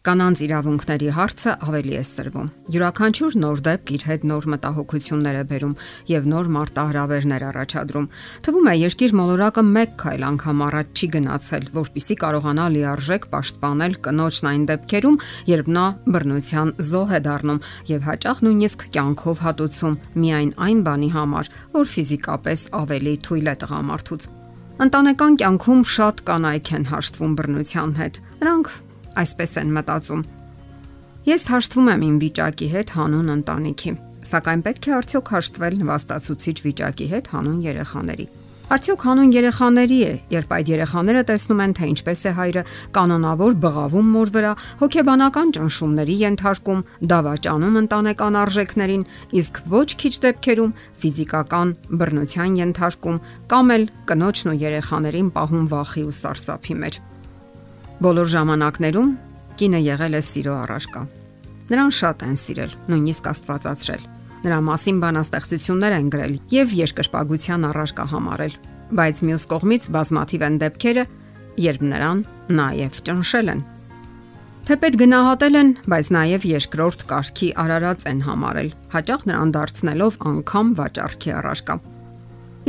Կանանց իրավունքների հարցը ավելի է սրվում։ Յուրաքանչյուր նոր դեպք իր հետ նոր մտահոգություններ է բերում եւ նոր մարտահրավերներ առաջադրում։ Թվում է երկիր մոլորակը մեկ քայլ անգամ առաջ չի գնացել, որpիսի կարողանա լիարժեք պաշտպանել կնոջն այն դեպքերում, երբ նա բռնության զոհ է դառնում եւ հաճախ նույնիսկ կյանքով հատուցում միայն այն բանի համար, որ ֆիզիկապես ավելի թույլ է տղամարդուց։ Ընտանեկան կյանքում շատ կանայք են հաշտվում բռնության հետ։ Նրանք այսպես են մտածում։ Ես հաշտվում եմ իմ վիճակի հետ հանուն ընտանիքի, սակայն պետք է արդյոք հաշտվել նվաստացուցիչ վիճակի հետ հանուն երեխաների։ Արդյոք հանուն երեխաների է, երբ այդ երեխաները տեսնում են, թե ինչպես է հայրը կանոնավոր բղավում մոր վրա, հոգեբանական ճնշումների ենթարկում, դավաճանում ընտանեկան արժեքներին, իսկ ոչ քիչ դեպքերում ֆիզիկական բռնության ենթարկում կամ էլ կնոջն ու երեխաներին պահում վախի ու սարսափի մեջ։ Բոլոր ժամանակներում կինը եղել է սիրո առարկա։ Նրան շատ են սիրել, նույնիսկ աստվածացրել։ Նրա մասին բանաստեղծություններ են գրել եւ երկրպագության առարկա համարել։ Բայց մյուս կողմից բազմաթիվ են դեպքերը, երբ նրան նաեւ ճնշել են։ Թեպետ գնահատել են, բայց նաև երկրորդ կարգի արարած են համարել, հաճախ նրան դարձնելով անգամ վաճառքի առարկա։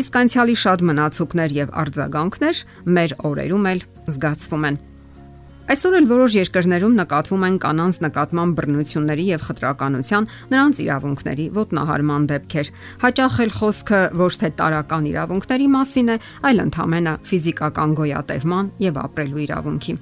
Իսկ անցյալի շատ մնացուկներ եւ արձագանքներ մեր օրերում էլ զգացվում են։ Այսօր էլ որոշ երկրներում նկատվում են կանանց նկատմամբ բռնությունների եւ խտրականության, նրանց իրավունքների ոտնահարման դեպքեր։ Հաճախ էլ խոսքը ոչ թե տարական իրավունքների մասին է, այլ ընդհանրապես ֆիզիկական գոյատևման եւ ապրելու իրավունքի։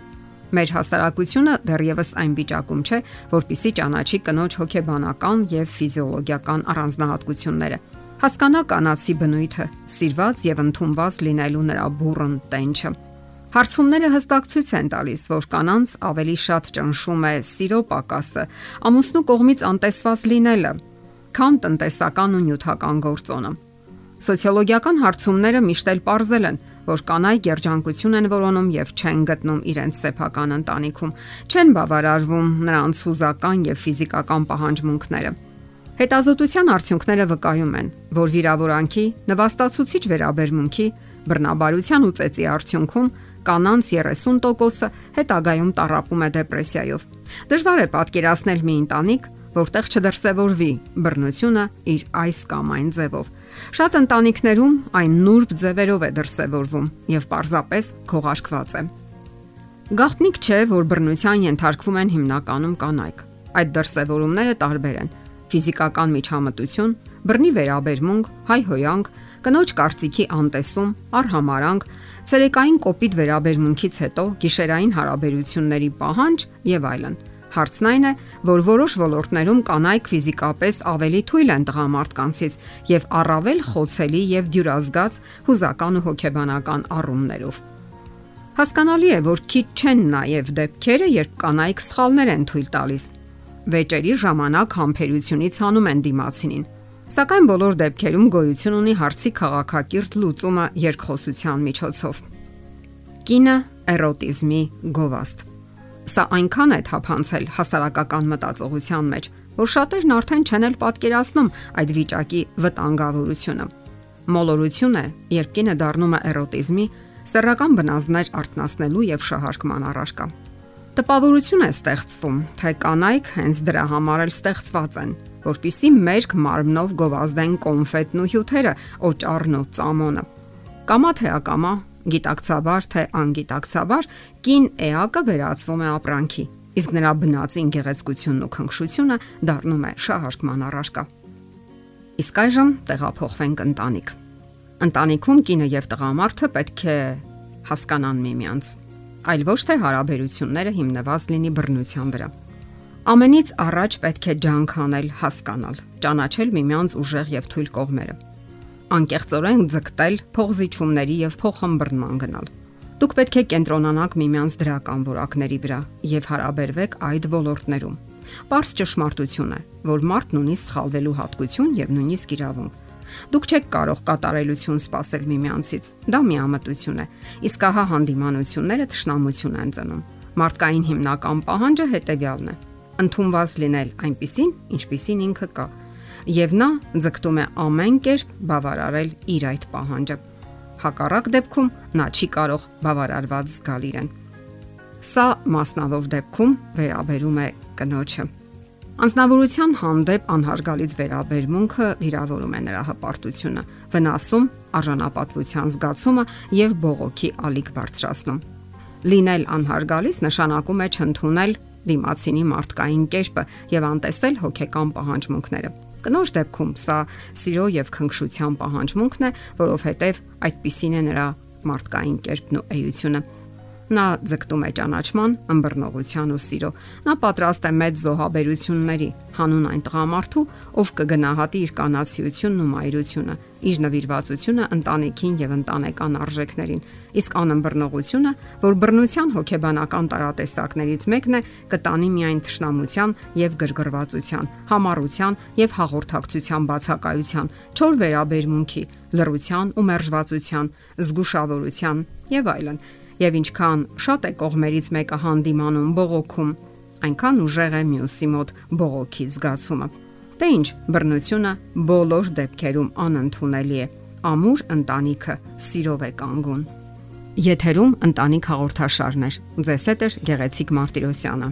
Մեր հասարակությունը դեռևս այն վիճակում չէ, որpիսի ճանաչի կնոջ հոգեբանական եւ ֆիզիոլոգիական առանձնահատկությունները։ Հասկանա կանացի բնույթը, սիրված եւ ընդունված լինելու նրա բուրըն տենչը Հարցումները հստակ ցույց են տալիս, որ կանանց ավելի շատ ճնշում է սիրո պակասը, ամուսնու կողմից անտեսված լինելը, քան տնտեսական ու նյութական գործոնը։ Սոցիոլոգիական հարցումները միշտ էլ ողրզել են, որ կանայք երջանկություն են որոնում եւ չեն գտնում իրենց սեփական ընտանիքում, չեն բավարարվում նրանց հուզական եւ ֆիզիկական պահանջմունքները։ Հետազոտության արդյունքները վկայում են, որ վիրավորանքի, նվաստացուցիչ վերաբերմունքի, բռնաբարության ու ծեծի արդյունքում կանանց 30%-ը հետագայում տարապում է դեպրեսիայով։ Դժվար է պատկերացնել մի ընտանիք, որտեղ չդրսևորվի բռնությունը իր այս կամ այն ձևով։ Շատ ընտանիքներում այն նուրբ ձևերով է դրսևորվում եւ պարզապես քողարկված է։ Գաղտնիք չէ, որ բռնության ենթարկվում են հիմնականում կանայք։ Այդ դրսևորումները տարբեր են ֆիզիկական միջամտություն, բռնի վերաբերմունք, հայհոյանք, կնոջ կարծիքի անտեսում, արհամարանք, ցերեկային կոպիտ վերաբերմունքից հետո գիշերային հարաբերությունների պահանջ եւ այլն։ Հարցն այն է, որ որոշ ոլորտներում կանայք ֆիզիկապես ավելի թույլ են տղամարդկանցից եւ առավել խոցելի եւ դյուրազգաց հուզական ու հոգեբանական առումներով։ Հասկանալի է, որ քիչ չեն նաեւ դեպքերը, երբ կանայք սխալներ են թույլ տալիս վեճերի ժամանակ համբերությունից հանում են դիմացինին։ Սակայն բոլոր դեպքերում գոյություն ունի հարցի քաղաքակիրթ լուծումը երկխոսության միջոցով։ Կինը էրոտիզմի գովաստ։ Սա այնքան է թափանցել հասարակական մտածողության մեջ, որ շատերն արդեն չեն էլ պատկերացնում այդ վիճակի վտանգավորությունը։ Մոլորություն է, երբ կինը դառնում է էրոտիզմի, սեռական բնազդներ արտնասնելու եւ շահարկման առարկա։ Տպավորություն է ստեղծվում, թե կանայք հենց դրա համար էլ ստեղծված են, որpիսի մերկ մարմնով գովազդեն կոնֆետն ու հյութերը, օճառն ու ծամոնը։ Կամա թե ակամա, գիտակցաբար թե անգիտակցաբար, կին էակը վերածվում է ապրանքի, իսկ նրա բնածին գեղեցկությունն ու քնքշությունը դառնում է շահարկման առարկա։ Իսկ այժմ տեղափոխվենք ընտանիք։ Ընտանիքում կինը եւ տղամարդը պետք է հասկանան միմյանց այլ ոչ թե հարաբերությունները հիմնված լինի բռնության վրա։ Ամենից առաջ պետք է ջանք անել, հասկանալ, ճանաչել միմյանց ուժեղ եւ թույլ կողմերը։ Անկեղծորեն ձգտել փողզիչումների եւ փոխհմբռնման գնալ։ Դուք պետք է կենտրոնանաք միմյանց դրական որակների վրա եւ հարաբերվեք այդ ոլորտներում։ Պարզ ճշմարտություն է, որ մարդն ունի սխալվելու հատկություն եւ նույնիսկ իրավունք Դուք չեք կարող կատարելություն սпасել միմյանցից։ Դա միամտություն է։ Իսկ ահա հանդիմանությունները ճշնամություն են ծնում։ Մարդկային հիմնական պահանջը հետևյալն է. ընդունված լինել այնպիսին, ինչպիսին ինքը կա։ Եվ նա ձգտում է ամեն կերպ բավարարել իր այդ պահանջը։ Հակառակ դեպքում նա չի կարող բավարարված զգալ իրեն։ Սա մասնավոր դեպքում վերաբերում է կնոջը Անznավորության հանդեպ անհարգալից վերաբերմունքը վիրավորում է նրա հպարտությունը, վնասում արժանապատվության զգացումը եւ բողոքի ալիք բարձրացնում։ Լինել անհարգալից նշանակում է չընդունել դիմացինի մարդկային կերպը եւ անտեսել հոգեկան պահանջմունքները։ Կնոջ դեպքում սա սիրո եւ քնքշության պահանջմունքն է, որովհետեւ այդպիսին է նրա մարդկային կերպն ու էությունը։ Նա ձգտում է ճանաչման, ըմբռնողության ու սիրո։ Նա պատրաստ է մեծ զոհաբերությունների հանուն այն տղամարդու, ով կգնահատի իր կանացիությունն ու մայրությունը, իր նվիրվածությունը ընտանիքին եւ ընտանեկան արժեքներին։ Իսկ անըմբռնողությունը, որ բռնության հոգեբանական տարատեսակներից մեկն է, կտանի միայն թշնամության եւ գրգռվածության, համառության եւ հաղորդակցության բացակայության, չոր վերաբերմունքի, լռության ու մերժվածության, զգուշավորության եւ այլն եւ ինչքան շատ է կողմերից մեկը հանդիմանում բողոքում, այնքան ուժեղ է մյուսի մոտ բողոքի զգացումը։ Դե ինչ, բռնությունը բոլոր դեպքերում անընդունելի է։ Ամուր ընտանիքը սիրով է կանգուն։ Եթերում ընտանիք հաղորդաշարներ։ Ձեզ հետ է Գեղեցիկ Մարտիրոսյանը։